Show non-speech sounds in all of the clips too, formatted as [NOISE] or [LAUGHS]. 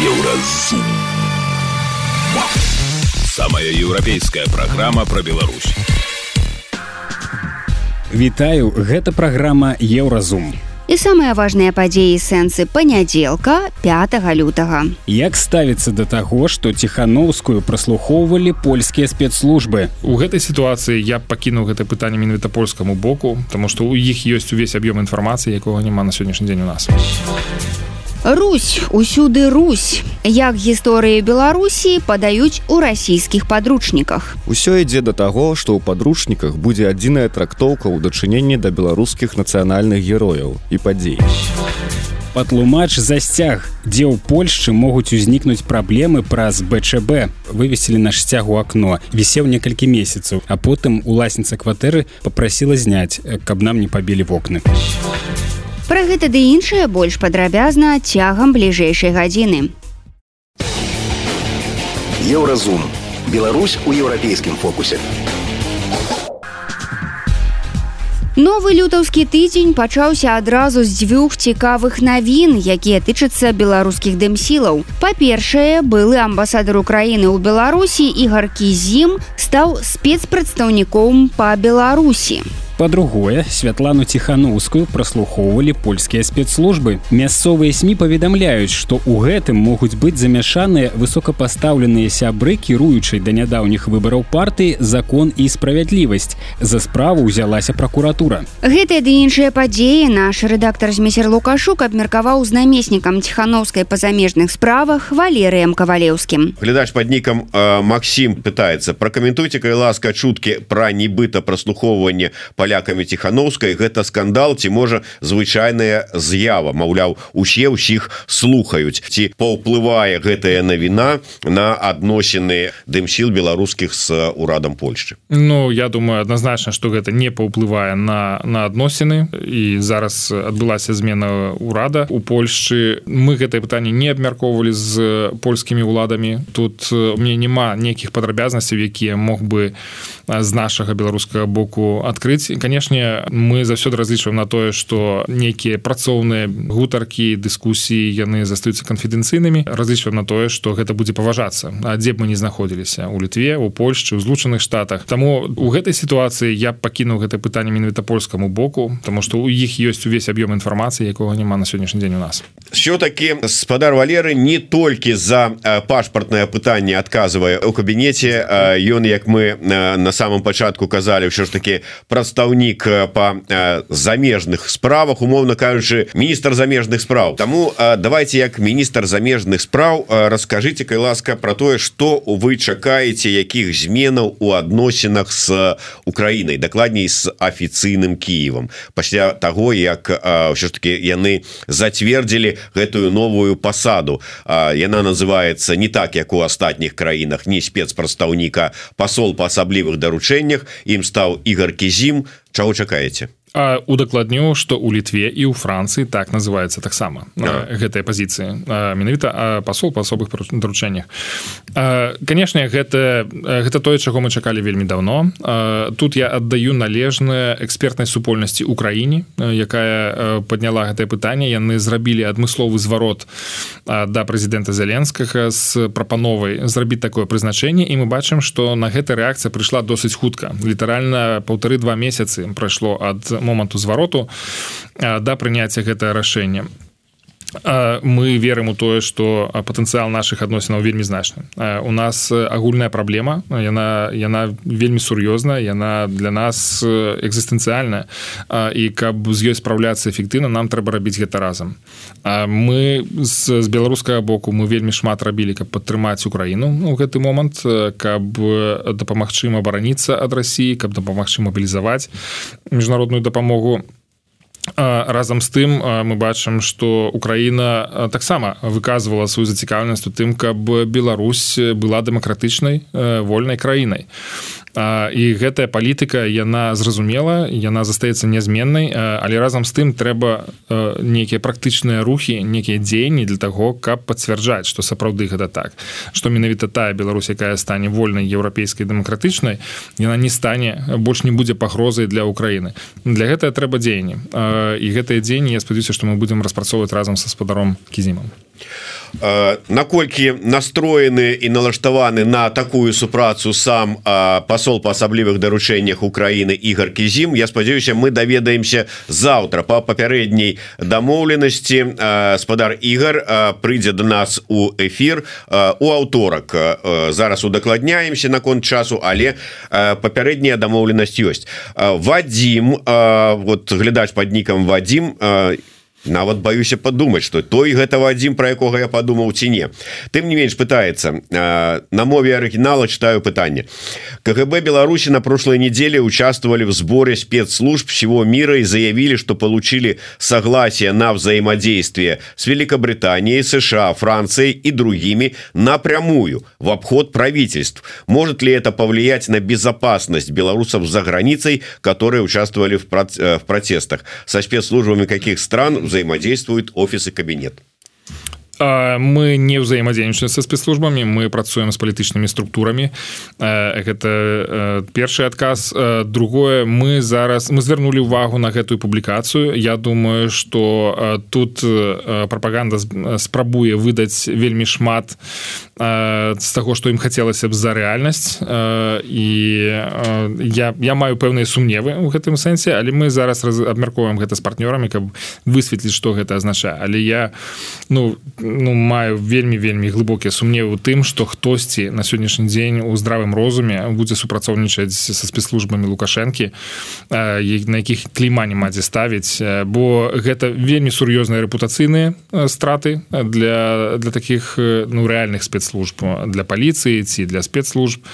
Еўразум. Самая еўрапейская праграма пра Беларусь. Вітаю, гэта праграма Еўразум. І самыя важныя падзеі сэнсы панядзелка 5 лютага. Як ставіцца да таго, што ціханаўскую праслухоўвалі польскія спецслужбы. У гэтай сітуацыі я пакінуў гэта пытанне менавіта польскаму боку, таму што ў іх ёсць увесь аб'ём інфармацыі, якога няма на сённяшні дзень у нас. Русь усюды Русь. Як гісторыі Беларусі падаюць у расійскіх падручніках. Усё ідзе да таго што ў падручніках будзе адзіная трактоўка ў дачыненні да беларускіх нацыянальных герояў і падзей. Патлумач засцяг дзе ў Польшчы могуць узнікнуць праблемы праз БЧБ вывесілі наш сцяг у акно вісеў некалькі месяцаў а потым уласніца кватэры попрасіла зняць каб нам не пабілі вокны. а Пра гэта ды іншае больш падрабязна цягам бліжэйшай гадзіны. Еўразум. Беларусь у еўрапейскім фокусе. Новы лютаўскі тыдзень пачаўся адразу з дзвюх цікавых навін, якія тычацца беларускіх дэмсілаў. Па-першае, былы амбасадар Украіны ў Беларусі і гаркі зім стаў спецпрадстаўніком па Беларусі па-другое святлану ціханаўскую праслухоўвалі польскія спецслужбы. Мясцовыя сМ паведамляюць што ў гэтым могуць быць замяшаныя высокапастаўленыя сябры кіруючай да нядаўніх выбараў партыі закон і справядлівасць за справу ўзялася пракуратура. Гэтыя ды іншыя падзеі наш рэдактор змесер лукашук абмеркаваў з намеснікам ціханаўскай па замежных справах валерыем кавалеўскім глядач под нікам э, Макссім пытается пракаментуйте калі ласка чуткі пра нібыта праслухоўванне па палякамі ціхановскай гэта скандал ці можа звычайная з'ява. Маўляў усе ўсіх слухаюць. Ці паўплывае гэтая навіна на адносіны дымсіл беларускіх с урадам Польшчы? Ну я думаю адназначна что гэта не паўплывае на на адносіны. І зараз адбылася змена урада у Польшчы. Мы гэтае пытанне не абмяркоўвалі з польскімі уладамі тут мне няма нейкіх падрабязнасцяў якія мог бы з нашага беларускага боку адкрыць канешне мы заўсёды разлічваем на тое что нейкія працоўныя гутаркі дыскусіі яны застаюцца канфідэнцыйнымі. Разлічваем на тое что гэта будзе паважацца. А дзе б мы не знаходзіліся? У літве у Польшчы у злучаных штатах. Таму у гэтай сітуацыі я пакінуў гэта пытанне менавіта польскаму боку тому что у іх ёсць увесь аб'ём інфармацыі якога няма на сённяшні дзень у нас. Все-таки спадар валеры не толькі за пашпартнае пытанне адказвае у кабінеце. Ён як мы на самом пачатку казалі ўсё ж таки прадстав прадстаўнік по замежных справах. Умоўно кажучы міністр замежных справ. Таму давайте як міністр замежных справ расскажите кай ласка про тое что вы чакаеце якіх зменаў у адносінах с Украінай дакладней с афіцыйным Киевом. Пасля того як ўсё ж таки яны зацвердзілі гэтую новую пасаду. Яна называется не так як у астатніх краінах не спецпрадстаўніка посол по асаблівых даручэннях ім стаў Ігор кізім чаго чакаеце удакладню что у літве і у францыі так называется таксама гэтыя пазіцыі. Менавіта посол па асобых даручэннях. Канешне гэта гэта тое чаго мы чакалі вельмі давно тут я аддаю належныя экспертнай супольнасці краіне якая подняла гэтае пытанне. Яны зрабілі адмысловы зварот да прэзідэнта зяленскага з прапановай зрабіць такое прызначэнне. І мы бачым что на гэта рэакцыя прыйшла досыць хутка. Літаральна паўтары-два месяцы прайшло ад моманту звароту да прыняцця гэтае рашэнне мы верым у тое что патэнцыял наших адносінаў вельмі значны. У нас агульная праблема яна яна вельмі сур'ёзна яна для нас экзістэнцыяльная і каб з ёй спраўляцца эфектыўна нам трэба рабіць гэта разам. Мы з, з беларускага боку мы вельмі шмат рабілі каб падтрымаць украіну у гэты момант каб дапамагчы абараніцца ад рассіі каб дапамагчы мабілізаваць міжнародную дапамогу разам з тым мы бачым что Украіна таксама выказывала сваю зацікаўнасць у тым каб Беларусь была дэмакратычнай вольнай краінай і гэтая палітыка яна зразумела яна застаецца нязменнай але разам з тым трэба нейкія практычныя рухі некія дзеянні для таго каб пацвярджаць што сапраўды гэта так. Што менавіта тая Беларусь якая стане вольнай еўрапейскай дэмакратычнай яна не стане больш не будзе пагрозай для Украіны. Для гэтага трэба дзеянні. І гэтыя дзеянні я спадзяюся што мы будзем распрацоўваць разам са спадаром кізімам наколькі настроены і налаштаваны на такую супрацу сам посол по асаблівых даручэннях Украины Ігор кізім Я спадзяюся мы даведаемся завтра по папярэдняй дамоўленасці. Спадар Ігор прыйдзе до нас у эфир у аўторак зараз удакладняемся наконт часу але папярэдняя дамоўленасць ёсць. Вадзім вот глядач под нікам Вадзім нават баюся подумать что той гэтага адзін про якога я подумаў ці не. Тым не менш пытается на мове оригинала читаю пытанне. КГБ Беларуси на прошлой неделе участвовали в сборе спецслужб всего мира и заявили что получили согласие на взаимодействие с Великобританией США Францией и другими напрямую в обход правительств. Может ли это повлиять на безопасность белорусов за границей которые участвовали в протестах? Со спецслужбами каких стран в взаимодействуют офис и кабинет мы не ўзаемадзейнічаем са спецслужбамі мы працуем з палітычнымі структурамі гэта першы адказ другое мы зараз мы звярнулі ўвагу на гэтую публікацыю Я думаю что тут прапаганда спрабуе выдаць вельмі шмат з таго што ім хацелася б за рэальнасць і я я маю пэўныя сумневы ў гэтым сэнсе але мы зараз абмяркоўваем гэта з партнёрамі каб высветліць што гэта азначае але я ну не ну маю вельмі вельмі глыбокія сумневы у тым что хтосьці на сённяшні дзень у здравым розуме будзе супрацоўнічаць са спецслужбамі лукашэнкі на якіх кліма не мадзе ставіць. Бо гэта вельмі сур'ёзныя рэпутацыйныя страты для для таких ну рэальных спецслужб. Для паліцыі ці для спецслужб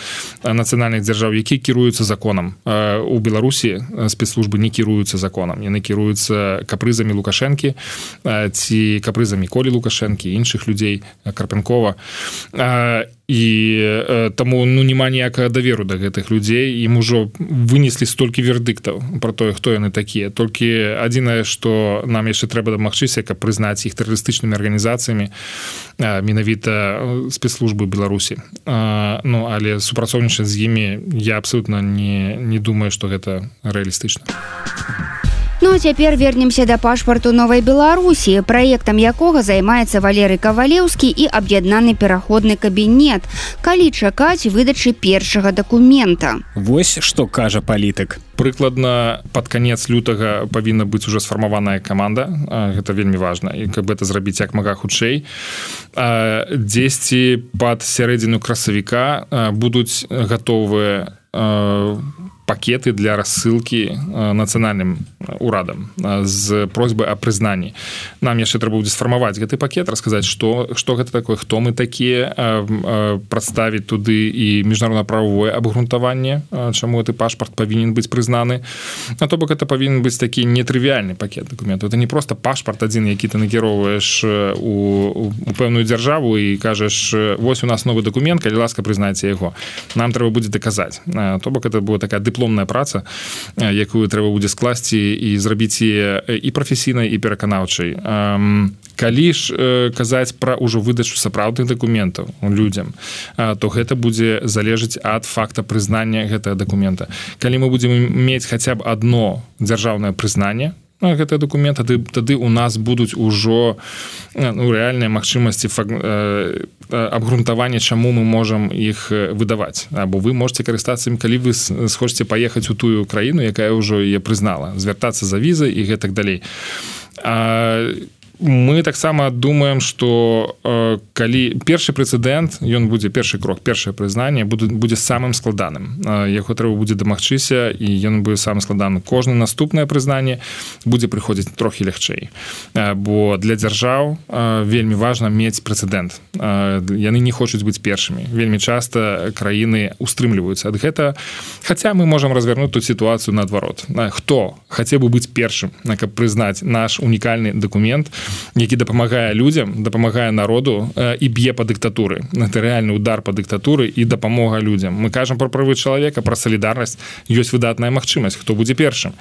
нацыянальных дзяржаў які кіруюцца законам. У беларусі спецслужбы не кіруюцца законам. Яны кіруюцца капрызамі лукашэнкі ці капрызамі колі лукашэнкі і іншых людзей карпянкова і таму ну няма ніякага даверу да гэтых людзей ім ужо вынеслі столькі вердыктаў про тое хто яны такія толькі адзінае што нам яшчэ трэба дамагчыся каб прызнаць іх тэрарыстычнымі арганізацыямі менавіта спецслужбы беларусі ну але супрацоўнічаць з імі я абсолютно не не думаю что гэта рэалістычна а Ну а цяпер вернемся да пашпарту новай беларусі праектам якога займаецца валерый кавалеўскі і аб'яднаны пераходны кабінет калі чакаць выдачы першага дакумента Вось што кажа палітык. Прыкладна под конец лютага павінна быць уже сфармаваная команда гэта вельмі важна. І каб это зрабіць як мага хутчэй. Дзесьці под сярэдзіну красавіка будуць гатовыя пакеты для рассылкі э, нацыянальным урадам э, з просьбы о прызнанні нам яшчэ трэба будзе сфармаваць гэты пакет расказаць что что гэта такое хто мы такія э, прадставіць туды і міжнародна-правовое абгрунтаванне чаму ты пашпарт павінен быць прызнаны на то бок это павінен быць такі нетрывіальны пакет документу это не просто пашпарт адзін які ты накіроўваеш у, у пэўную дзяржаву і кажаш вось у нас новы документ калі ласка прызнаце яго нам трэба будзе даказаць то бок это было такая дыпла дыпломная праца якую трэба будзе скласці і зрабіць і прафесійнай і пераканаўчай. Калі ж казаць пра ўжо выдачу сапраўдных дакументаў людзям то гэта будзе залежыць ад факта прызнання гэтага дакумента. Калі мы будзем мець хаця б одно дзяржаўнае прызнанне гэтыя документы тады, тады у нас будуць ужо ну, рэальныя магчымасці абгрунтавання чаму мы можам іх выдаваць або вы можете карыстацца ім калі вы схочце паехаць у тую краіну якая ўжо яе прызнала звяртацца за візай і гэтак далей. А мы таксама думаем что э, калі першы прэцэдэнт ён будзе першы крок першае прызнанне буду будзе самым складаным. Э, яго трэба будзе дамагчыся і ён будзе самы складаны кожны наступнае прызнанне будзе прыходзіць трохі лягчэй. Э, бо для дзяржаў э, вельмі важна мець прэцэдэнт. Э, яны не хочуць быць першымі. Вельмі часта краіны устрымліваюцца ад гэта. Хаця мы можемм развернуть тут сітуацыю наадварот. Хто хацеў бы быць першым каб прызнаць наш унікальны документ то які дапамагае людзям дапамагае народу і б'е па дыктатуры. Это реальны удар по дыктатуры і дапамога людзям. Мы кажам про правы чалавека про солідарнасць ёсць выдатная магчымасць хто будзе першым.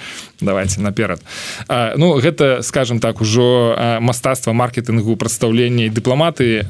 Давайте наперад. А, ну гэта скажем так ужо мастацтва маркетынгу прадстаўлення дыпламаты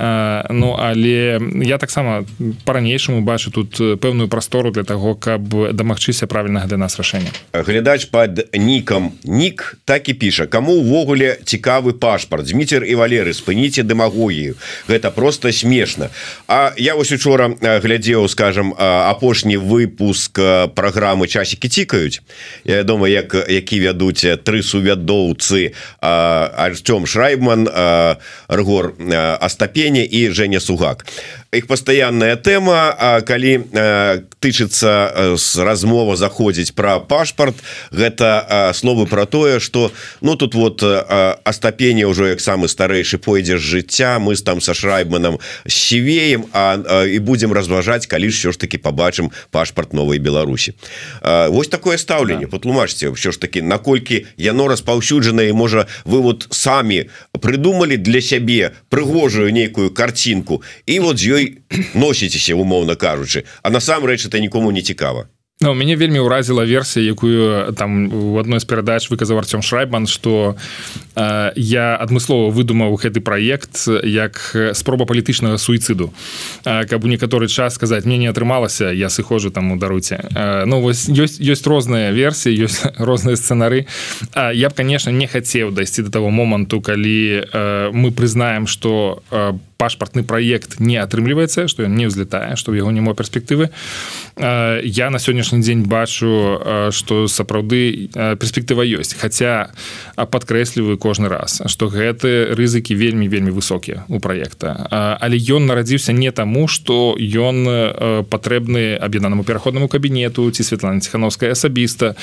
ну але я таксама по-ранейшаму бачу тут пэўную прастору для того каб дамагчыся правільнага для нас рашэння. Глядач под нікам нік так і піша. Кому увогуле цікавы паш пашпарт. Дмітер і валеры спыніце дэмагогію. Гэта просто смешна. А я вось учора глядзеў скажем апошні выпуск праграмы часікі цікаюць Я думаю як які вядуць тры сувядоўцы Артём шрайбман ргор астапене і Женя сугак их пастаянная тэма калі тычыцца з размова заходзіць про пашпарт гэта словы про тое что ну тут вот астапение ўжо як самы старэйшы пойдзе жыцця мы с там са шрайбманам сівеем а і будем разважаць калі ж все ж таки побачым пашпарт новой Беларусі Вось такое стаўленне да. патлумачце все ж таки наколькі яно распаўсюджана і можа вы вот самі придумали для сябе прыгожую нейкую картинку і вот з ёй носіцеся умоўна кажучы. А насамрэч это нікому не цікава Ну, мяне вельмі ўразіла версія якую там у адной з перадач выказаў Артём шрайбан что э, я адмыслова выдумаў гэты праект як спроба палітычнага суіцыду. Э, каб у некаторы час сказаць мне не атрымалася я сыхожу там у даруце э, Ну вось ёсць ёсць розныя версіі [LAUGHS] ёсць розныя сцэнары. Э, я б конечно не хацеў дайсці до того моманту калі э, мы прызнаем что по э, пашпартны проект не атрымліваецца что ён не ўзлетае что яго няма перспектывы. Я на сённяшні дзень бачу что сапраўды перспектыва ёсць. Хотя подкрэсліваю кожны раз что гэты рызыкі вельмі вельмі высокія у проекта але ён нарадзіўся не таму что ён патрэбны аб'яднанаму пераходнаму кабінету ці Светлана ціхановская асабіста.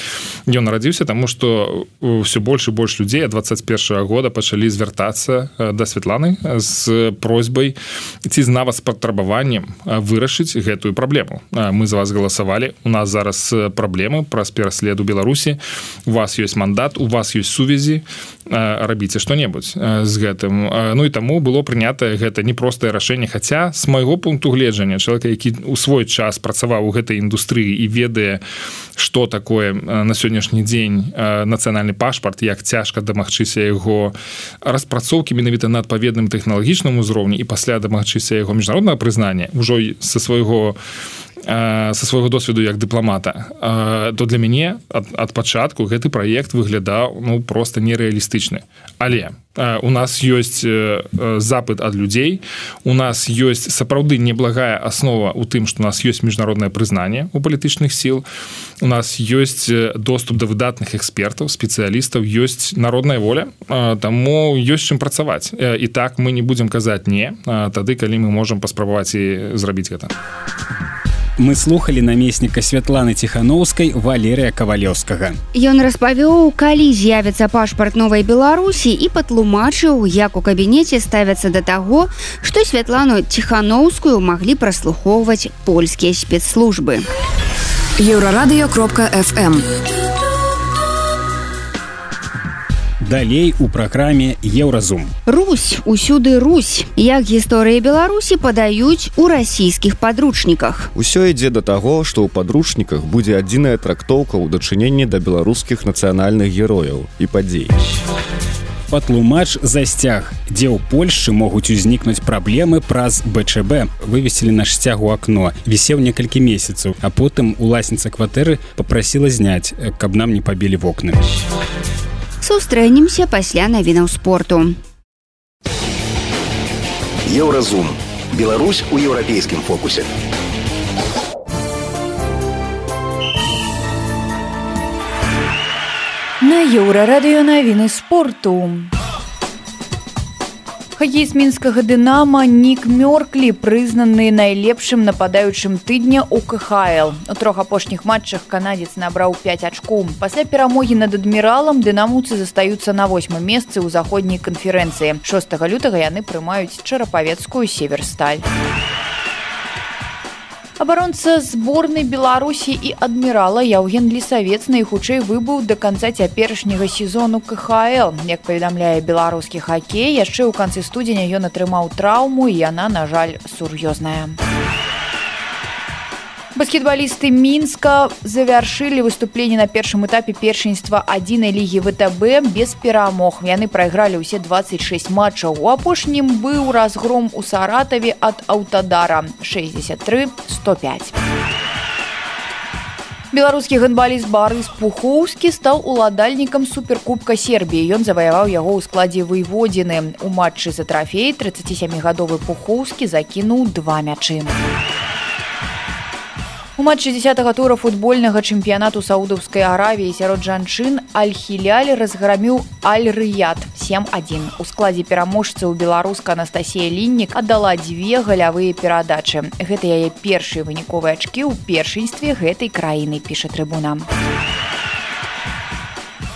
Ён нарадзіўся тому что все больш і больш людзей 21 года пачалі звяртацца да Светланы з просьбой просьбай ці з нават з патрабаваннем вырашыць гэтую праблему. Мы за вас галасавалі у нас зараз праблемы праз пераследу беларусі. У вас ёсць мандат у вас ёсць сувязі. Рабіце что-небудзь з гэтым. Ну і таму было прынятае гэта непростае рашэнне. Хаця з майго пункту гледжання чалавека які у свой час працаваў у гэтай індустрыі і ведае что такое на сённяшні дзень нацыянальны пашпарт як цяжка дамагчыся яго распрацоўкі менавіта на адпаведным тэхналагічным узроўні ўзроўні і пасля дамагчыся яго міжнароднага прызнання ўжо са свайго са свайго досведу як дыпламата то для мяне ад, ад пачатку гэты праект выглядаў ну просто нереалістычны. Але у нас ёсць запыт ад людзей. У нас ёсць сапраўды неблагая аснова у тым што у нас ёсць міжнароднае прызнанне у палітычных сіл. У нас ёсць доступ да выдатных экспертаў спецыялістаў ёсць народная воля. Таму ёсць чым працаваць. І так мы не будзем казаць не тады калі мы можемм паспрабаваць і зрабіць гэта. а мы слухали намесніка святланы ціхановскай валерыя кавалёўскага. Ён распавёў калі з'явіцца пашпарт новай беларусі і патлумачыў як у кабінеце ставяцца да таго што святлану ціхановскую маглі праслухоўваць польскія спецслужбы. Еўрарадыё кропка фм у далей у праграме еўразум Русь усюды Русь. Як гісторыі беларусі падаюць у расійскіх падручніках. Усё ідзе да таго што ў падручніках будзе адзіная трактоўка ў дачыненні да беларускіх нацыянальных герояў і падзей. Патлумач засцяг дзе ў Польшчы могуць узнікнуць праблемы праз БЧБ вывесілі наш сцяг у акно вісеў некалькі месяцаў а потым уласніца кватэры попрасіла зняць каб нам не пабілі вокны. а сустрэнемся пасля навінаў спорту. Еўразум. Беларусь у еўрапейскім фокусе. На еўрарадыё навіны спорту хакеіст мінскага дынама нік мёрклі прызнаны найлепшым нападаючым тыдня у кхл. У трох апошніх матчах канадзец набраў 5 ачку пасля перамогі над адміралам дынамуцы застаюцца на восьмым месцы ў заходняй канферэнцыі 6 лютага яны прымаюць чарапавецкую северсталь абаронца зборнай беларусі і адмірала яўген лесавец найхутчэй выбыў да канца цяперашняга сезону кхл. Як паведамляе беларускі хакей яшчэ ў канцы студзеня ён атрымаў траўму і яна на жаль сур'ёзная. а баскетбалісты мінска завяршылі выступленне на першым этапе першынства адзінай лігі втб без перамог яны прайгралі ўсе 26 матчаў у апошнім быў разгром у саратаве ад аўтадара 63 105 беларускі гандбаліст барыс пухоўскі стаў уладальнікам суперкубка сербіі ён заваяваў яго ў складзе выводзіны у матчы за трафей 37гадовы пухоўскі закінуў два мячы у матчы 10 тура футбольнага чэмпіянату саудаўскай аравіі сярод жанчын альхілялі разграміў аль-рыят 71 у складзе пераможцаў беларуска Анастасія ліннік аддала дзве галявыя перадачы. Гэта яе першыя выніковыя ачкі ў першынстве гэтай краіны піша трыбуна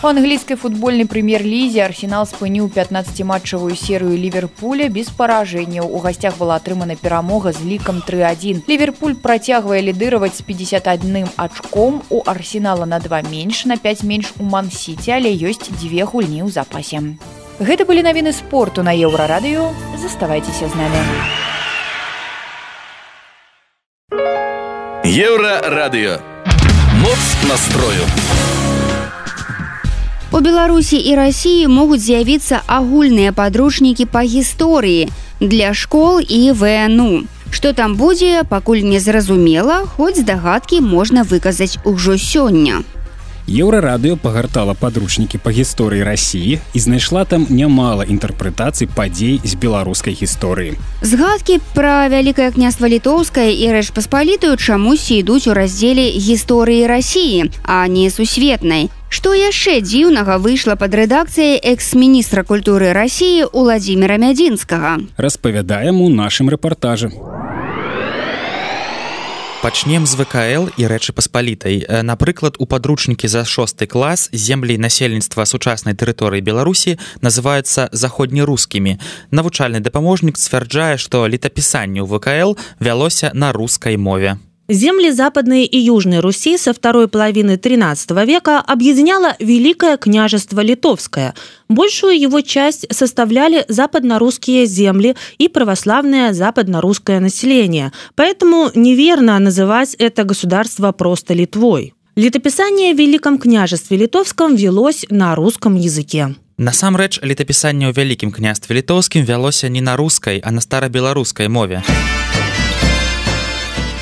у англійскай футбольнай прэм'ер-лізе арсенал спыніў 15-матчавую серыю ліверпуля без паражэнняў. У гасцях была атрымана перамога з лікам 31 ліверпуль працягвае лідыраваць з 51 ачком. У арсенала на два менш на 5 менш у мансіці але ёсць дзве гульні ў запасе. Гэта былі навіны спорту на еўрарадыё. Заставайцеся з намі. Еўрарадыё. Моц настрою У Беларусі і рассіі могуць з'явіцца агульныя падручнікі па гісторыі для школ і ВНУ. Што там будзе, пакуль незразумела, хоць здагадкі можна выказаць ужо сёння. Еўрарадыё пагартала падручнікі па гісторыі рассіі і знайшла там нямала інтэрпрэтацый падзей з беларускай гісторыі. Згадкі пра вялікае княства літоўскае і рэч паспалітую чамусьці ідуць у раздзеле гісторыі рассіі, а не сусветнай. Што яшчэ дзіўнага выйшла пад рэдакцыяй экс-міністра культуры рассіі Уладзіміра Мядзінскага. Распавядаем у нашым рэпартажы пачнем з вКл і рэчы паспалітай. Напрыклад у падручнікі за шосты клас землі насельніцтва сучаснай тэрыторыі беларусі называюцца заходнерускімі. Навучальны дапаможнік сцвярджае што летапісанне ў вКл вялося на рускай мове Земли Западной и Южной Руси со второй половины XIII века объединяло Великое княжество Литовское. Большую его часть составляли западно-русские земли и православное западно-русское население. Поэтому неверно называть это государство просто Литвой. Летописание в Великом княжестве Литовском велось на русском языке. Насамрэч летапісанне ў вялікім княстве літоўскім вялося не на рускай, а на старабеларускай мове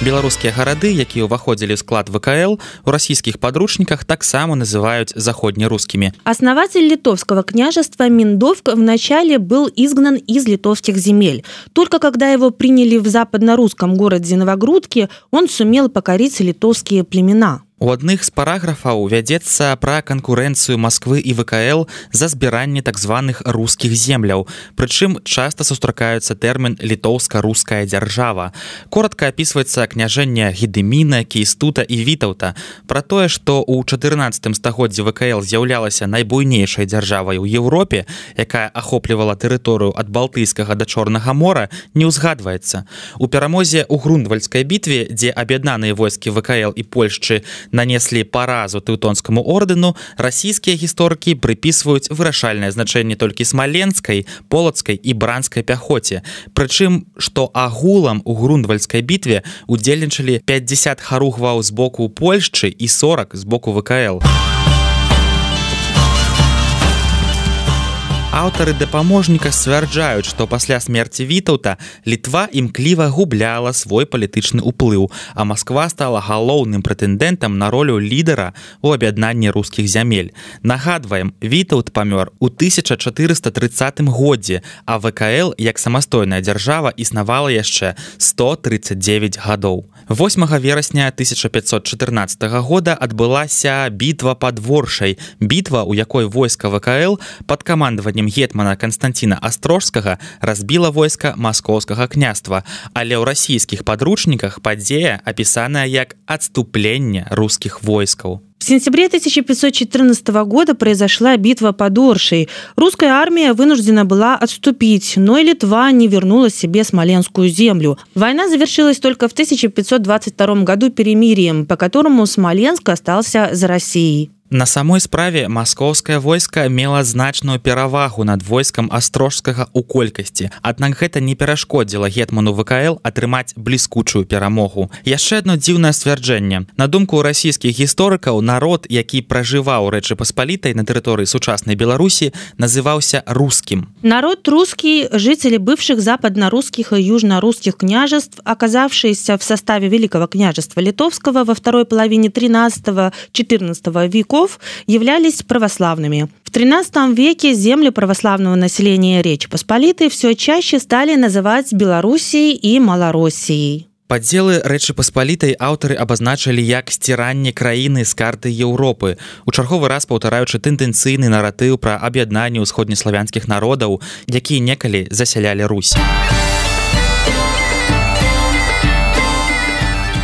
беларускія гарады якія ўваходзілі ў склад вКл у расійскіх падручніках таксама называюць заходнерусскімі основатель литовского княжества миндовка вначале был изгнан из литовских земель только когда его приняли в западно-русском городе новогрудки он сумел покорить литовские племена У адных з параграфаў вядзецца пра канкурэнцыю Масквы і ВКЛ за збіранне так званых рускіх земляў. Прычым часта сустракаюцца тэрмін літоўска-руская дзяржава. Коратка апісваецца княжэнне гідэміна, кейстута і вітаўта. Пра тое, што ў 14 стагоддзі ВКЛ з'яўлялася найбуйнейшай дзяржавай у Еўропе, якая ахоплівала тэрыторыю ад балтыйскага да чорнага мора, не ўзгадваецца. У перамозе ў грунвальскай бітве, дзе аб'яднаныя войскі ВКЛ і Польшчы нанеслі паразу тэўтонскаму ордэну расійскія гісторыкі прыпісваюць вырашальнае значэнне толькі смаленскай полацкай і бранскай пяхоце. Прычым што агулам у грунвальскай бітве удзельнічалі 50 харугваў з боку польшчы і 40 з боку вКл аўтары дапаможніка сцвярджаюць што пасля смерці вітаўта літва імкліва губляла свой палітычны ўплыў а москва стала галоўным прэтэндэнтам на ролю лідара у аб'яднанні рускіх зямель. Нагадваем вітаут памёр у 1430 годзе а вКл як самастойная дзяржава існавала яшчэ 139 гадоў. 8 верасня 1514 года адбылася бітва под воршай бітва у якой войска вКл под камандаваннем пасланнем гетмана Константина астрожскага разбіла войска маскоўскага княства але ў расійскіх падручніках падзея апісаная як адступленне рускіх войскаў В сентябре 1514 года произошла битва под Оршей. Русская армия вынуждена была отступить, но и Литва не вернула себе Смоленскую землю. Война завершилась только в 1522 году перемирием, по которому Смоленск остался за Россией. На самой справе маскоўскае войска мела значную перавагу над войскам астрожскага ў колькасці. Аднак гэта не перашкодзіла гетману ВКЛ атрымаць бліскучую перамогу. Яшчэ одно дзіўнае сцвярджэнне. На думку расійскіх гісторыкаў народ, які пражываў рэчы паспалітай на тэрыторыі сучаснай Беларусі, называўся рускім. Народ русский, жители бывших западно-русских и южно-русских княжеств, оказавшиеся в составе Великого княжества Литовского во второй половине 13-14 веков, веков являлись православными. В XIII веке земли православного населения Речи Посполитой все чаще стали называть Белоруссией и Малороссией. Падзелы рэчы паспалітай аўтары абазначылі як сціранне краіны з карты Еўропы. У чарговы раз паўтараючы тэндэнцыйны наратыў пра аб'яднанне ўсходнеславянскіх народаў, якія некалі засялялі Русь.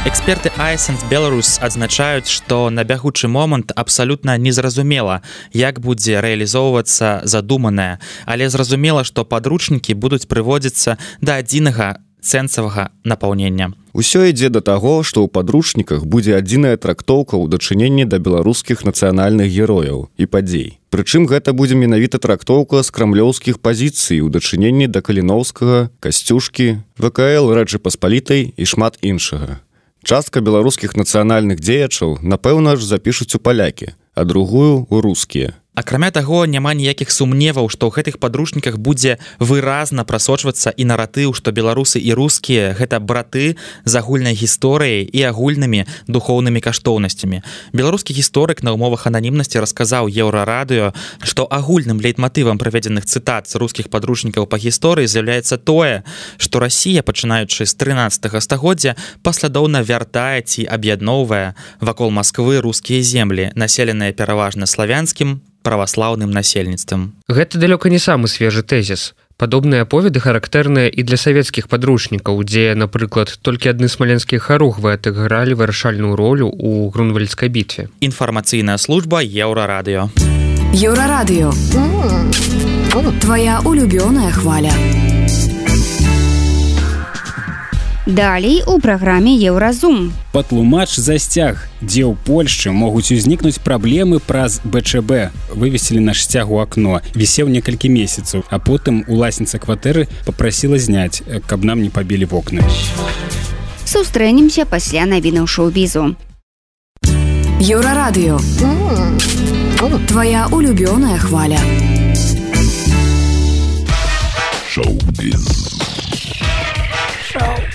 Эксперты Айсенс Беларус адзначаюць, што на бягучы момант абсалютна незразумела, як будзе рэалізоўвацца задуманае, але зразумела, што падручнікі будуць прыводзіцца да адзінага цэнцавага напаўнення. Усё ідзе да таго, што ў падручніках будзе адзіная трактоўка ў дачыненні да беларускіх нацыянальных герояў і падзей. Прычым гэта будзе менавіта трактоўка з крамлёўскіх пазіцый у дачыненні да каліноўскага, касцюшкі, ВКЛ рэчы паспалітай і шмат іншага. Частка беларускіх нацыянальных дзеячаў, напэўна ж запішуць у палякі, а другую у рускія акрамя таго няма ніякіх сумневаў што ў гэтых падручніках будзе выразна прасочвацца і наратыў што беларусы і рускія гэта браты з агульнай гісторыяй і агульнымі духоўнымі каштоўнасцямі. Беларускі гісторык на умовах ананімнасці расказаў еўрарадыё што агульным лейтматывам праведзеных цытат з рускіх падручнікаў па гісторыі з'яўляецца тое што Росія пачынаючы з 13 стагоддзя паслядоўна вяртае ці аб'ядноўвае вакол Масквы рускія землі населеныя пераважна славянскім праваслаўным насельніцтвам. Гэта далёка не самы свежы тэзіс. Падобныя аповеды характэрныя і для савецкіх падручнікаў, дзе, напрыклад, толькі адны смаленскія харугвы адыгралі вырашальную ролю ў грунвальскай бітве. Інфармацыйная служба еўрарадыё. Еўрарадыё. Твая улюбёная хваля. Далей у праграме Еўразум. Патлумач засцяг, дзе ў Польшчы могуць узнікнуць праблемы праз БЧБ. Вывесілі наш сцяг у акно, вісеў некалькі месяцаў, а потым уласніца кватэры попрасіла зняць, каб нам не пабілі вокны. Сустрэнемся пасля навінаў шоу-бізу. Еўрарадыё. Твая улюбёная хваля. Шоу-біз.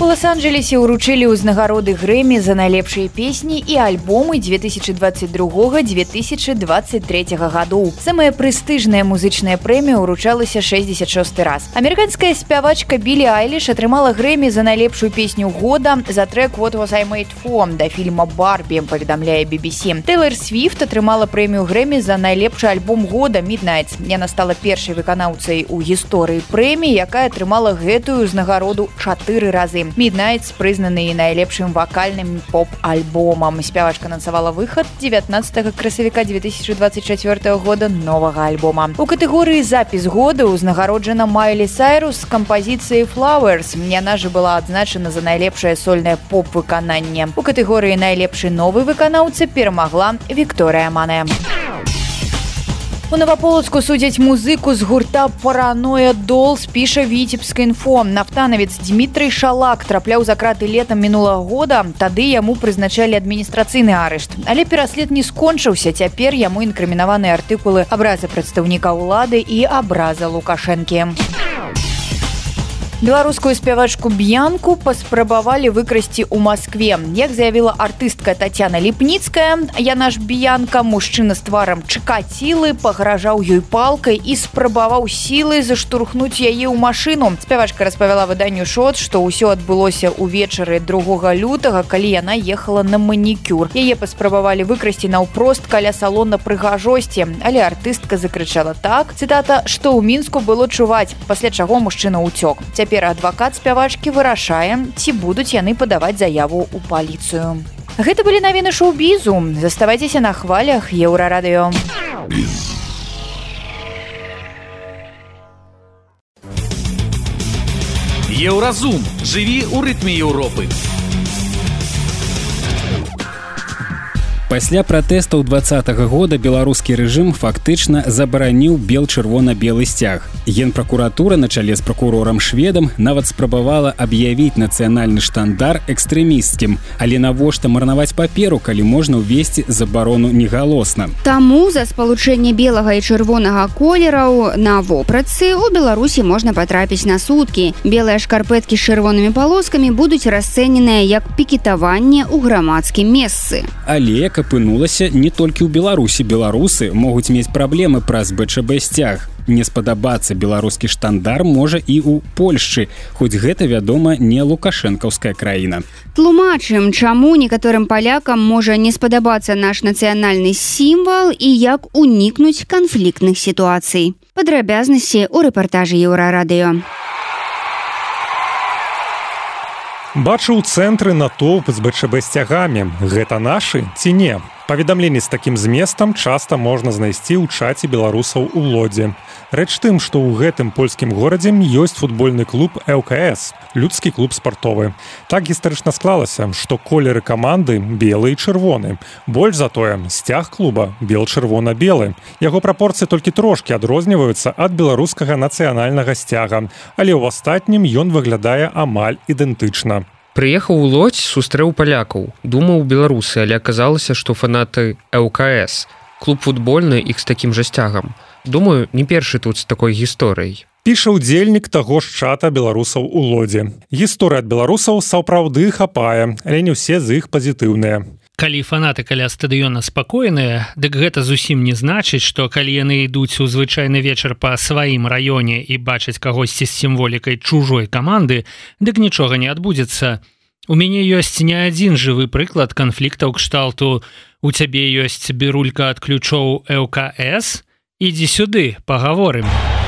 У лос-анджелесе ўручылі ўзнагароды грэмі за найлепшыя песні і альбомы 2022-2023 гадоў. Самая прэстыжная музычная прэмія ўручалася 66 раз. Амерыканская спявачка Білі Айліш атрымала грэмі за найлепшую песню года за трек вот was I made for да фільма Барбі паведамляе BBC. Тейлор Свифт атрымала прэмію грэмі за найлепшы альбом года Midnight. Яна стала першай выканаўцай у гісторыі прэміі, якая атрымала гэтую ўзнагароду чатыры разы. Midnights прызнаны найлепшым вакальным поп-альбомам. Спявачка нацавала выхад 19 красавіка 2024 года новага альбома. У катэгорыі запіс года ўзнагароджана Майлі Сайрус з кампазіцыяй Flowers. Яна же была адзначана за найлепшае сольнае поп-выкананне. У катэгорыі найлепшы новы выканаўца перамагла Вікторыя Мане. У наваполацку судзяць музыку з гурта параноя дол спіша віцебска інфо нафтанавец Дмітрый шалак трапляў за краты летам мінулага года. Тады яму прызначалі адміністрацыйны арышт але пераслед не скончыўся. Цяпер яму інкрымінаваныя артыкулы абраза прадстаўніка ўлады і абраза лукашэнкі беларускую спявачку б'янку паспрабавалі выкрасці ў Маскве. Як заявіла артыстка татяна ліпніцкая яна ж б'янка мужчына з тварам чакацілы пагражаў ёй палкай і спрабаваў сілай заштурхнуць яе ў машыну спявачка распавяла выданню шот што ўсё адбылося ўвечары другога лютага калі яна ехала на манікюр. Яе паспрабавалі выкрасці наўпрост каля салона прыгажосці але артыстка закрычала так цытата што ў мінску было чуваць пасля чаго мужчына ўцёк цяпер цяпер адвакат спявачкі вырашае ці будуць яны падаваць заяву ў паліцыю. Гэта былі навіны шоу-бізу. Заставайцеся на хвалях еўрарадыё. Еўразум. Жыві ў рытме Еўропы. Пасля пратэстаў два года беларускі рэжым фактычна забараніў бел чырвона-белы сцяг. Генпракуратура на чале з пракурорам шведам нават спрабавала аб'явіць нацыянальны штандар экстрэмісцкім, але навошта марнаваць паперу, калі можна ўвесці забарону негалосна. Таму за спалучэнне белага і чырвонага колераў на вопратцы у Беларусі можна патрапіць на суткі. Белыя шкарпэткі з чырвонымі палоскамі будуць расцэненыя як пікетаванне ў грамадскім месцы. Але апынулася не толькі ў беларусі. Беларусы могуць мець праблемы праз бчб сцяг не спадабацца беларускі штандар можа і ў польшчы хоць гэта вядома не лукашэнкаўская краіна. Тлумачым чаму некаторым палякам можа не спадабацца наш нацыянальны сімвал і як унікнуць канфліктных сітуацый. Падрабязнасці ў рэпартажы еўрарадыё Бачу ў цэнтры натоўп з БЧБ сцягамі. Гэта нашы ці не. Паведамленні з такім зместам часта можна знайсці ў чаце беларусаў у лодзе. Рэч тым, што ў гэтым польскім горадзе ёсць футбольны клуб ЛКС, людскі клуб спартовы. Так гістарычна склалася, што колеры каманды белы і чырвоны. Больш затое сцяг клуба бел-чырвона-белы. Яго прапорцыі толькі трошкі адрозніваюцца ад беларускага нацыянальнага сцяга, але ў астатнім ён выглядае амаль ідэнтычна прыехаў у лодзь сустрэў палякаў думаў беларусы але аказалася што фанаты лкс. Клуб футбольны іх з такім жа сцягам думаю не першы тут з такой гісторыяй. Піша ўдзельнік таго ж чата беларусаў у лодзе. Гісторыя ад беларусаў сапраўды хапае але не ўсе з іх пазітыўныя калі фанаты каля стадыёна спакойныя дык гэта зусім не значыць што калі яны ідуць у звычайны вечар па сваім раёне і бачаць кагосьці з сімволікай чужой каманды дык нічога не адбудзецца. У мяне ёсць не адзін жывы прыклад канфліктаў кшталту. У цябе ёсць берулька ад ключоў лкс ідзі сюды паговорым у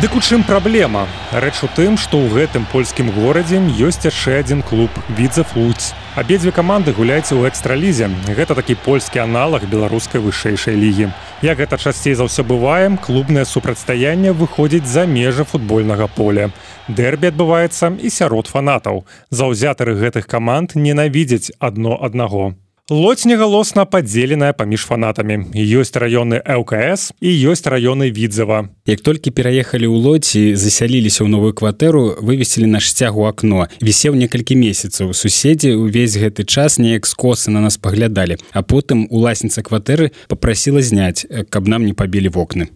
Дык у чым праблема? Рэч у тым, што ў гэтым польскім горадзе ёсць яшчэ адзін клуб Відзафлуц. Абедзве каманды гуляюць у экстралізе. Гэта такі польскі аналаг беларускай вышэйшай лігі. Як гэта часцей за ўсё бываем, клубнае супрацьстаянне выходзіць за межы футбольнага поля. Дэрбі адбываецца і сярод фанатаў. Заўзятары гэтых каманд ненавідзяць адно аднаго. Лодзь негалосна падзеленая паміж фанатамі. ёсць раёны ЛКС і ёсць раёны відзава. Як толькі пераехалі ў лодзі, засяліліся ў новую кватэру, вывесілі наш сцяг у акно. Вісеў некалькі месяцаў. Суседзі ўвесь гэты час неяк скосы на нас паглядалі, а потым уласніца кватэры попрасіла зняць, каб нам не пабілі вокны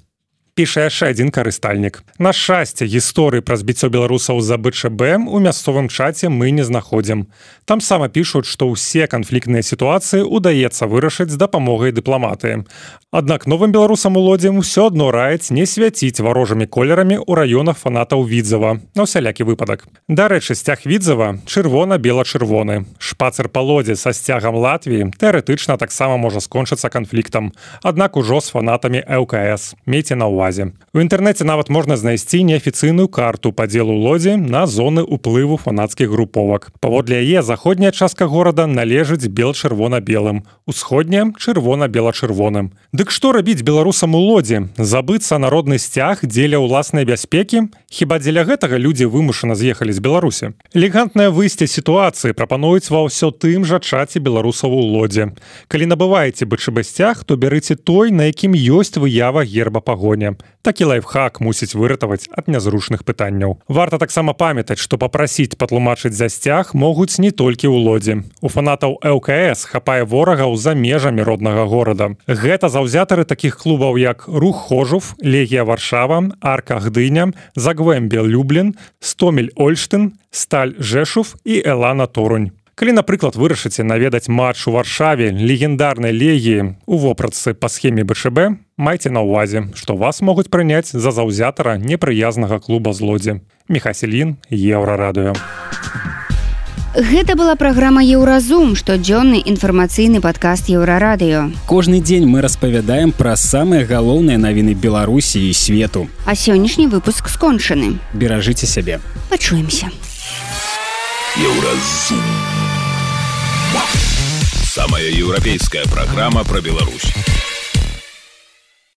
піша яшчэ адзін карыстальнік. На шчасце гісторыі пра збіццё беларусаў за БЧБ у мясцовым чаце мы не знаходзім. Там сама пішуць, што ўсе канфліктныя сітуацыі ўдаецца вырашыць з дапамогай дыпламаты. Аднак новым беларусам у лодзе ўсё адно раіць не свяціць варожымі колерамі ў раёнах фанатаў відзава на ўсялякі выпадак. Дарэчы, сцяг відзава чырвона-бела-чырвоны. Шпацыр па лодзе са сцягам Латвіі тэарэтычна таксама можа скончыцца канфліктам. Аднак ужо з фанатамі ЛКС. Мейце на ўвагу увазе. У інтэрнэце нават можна знайсці неафіцыйную карту падзелу лодзі на зоны ўплыву фанацкіх груповак. Паводле яе заходняя частка горада належыць бел-чырвона-белым, усходняя чырвона-бела-чырвоным. Дык што рабіць беларусам у лодзе, забыцца народны сцяг дзеля ўласнай бяспекі, Хіба дзеля гэтага людзі вымушана з'ехалі з Беларусі. Элегантнае выйсце сітуацыі прапануюць ва ўсё тым жа чаце беларусаў у лодзе. Калі набываеце бычыбасцях, то бярыце той, на якім ёсць выява герба пагоня такі лайфхак мусіць выратаваць ад нязручных пытанняў. Варта таксама памятаць што папрасіць патлумачыць за сцяг могуць не толькі ў лодзе. У фанатаў лкс хапае ворагаў за межамі роднага горада. Гэта заўзятары такіх клубаў як рух хожув легія варшава арка гдыня загвембе люблін стомель ольштын сталь жэшув і элана торунь калі напрыклад вырашыце наведаць матч у варшаве легендарнай легіі у вопратцы па схеме бшб майце на ўвазе што вас могуць прыняць за заўзятара непрыязнага клуба злодзе мехаселін еўрарадыё Гэта была праграма Еўразум, штодзённы інфармацыйны падкаст еўрарадыё. Кожны дзень мы распавядаем пра самыя галоўныя навіны Беларусі і свету. А сённяшні выпуск скончаны. Беражыце сябе. Пачуемся. Еўразум. Самая еўрапейская праграма пра Беларусь.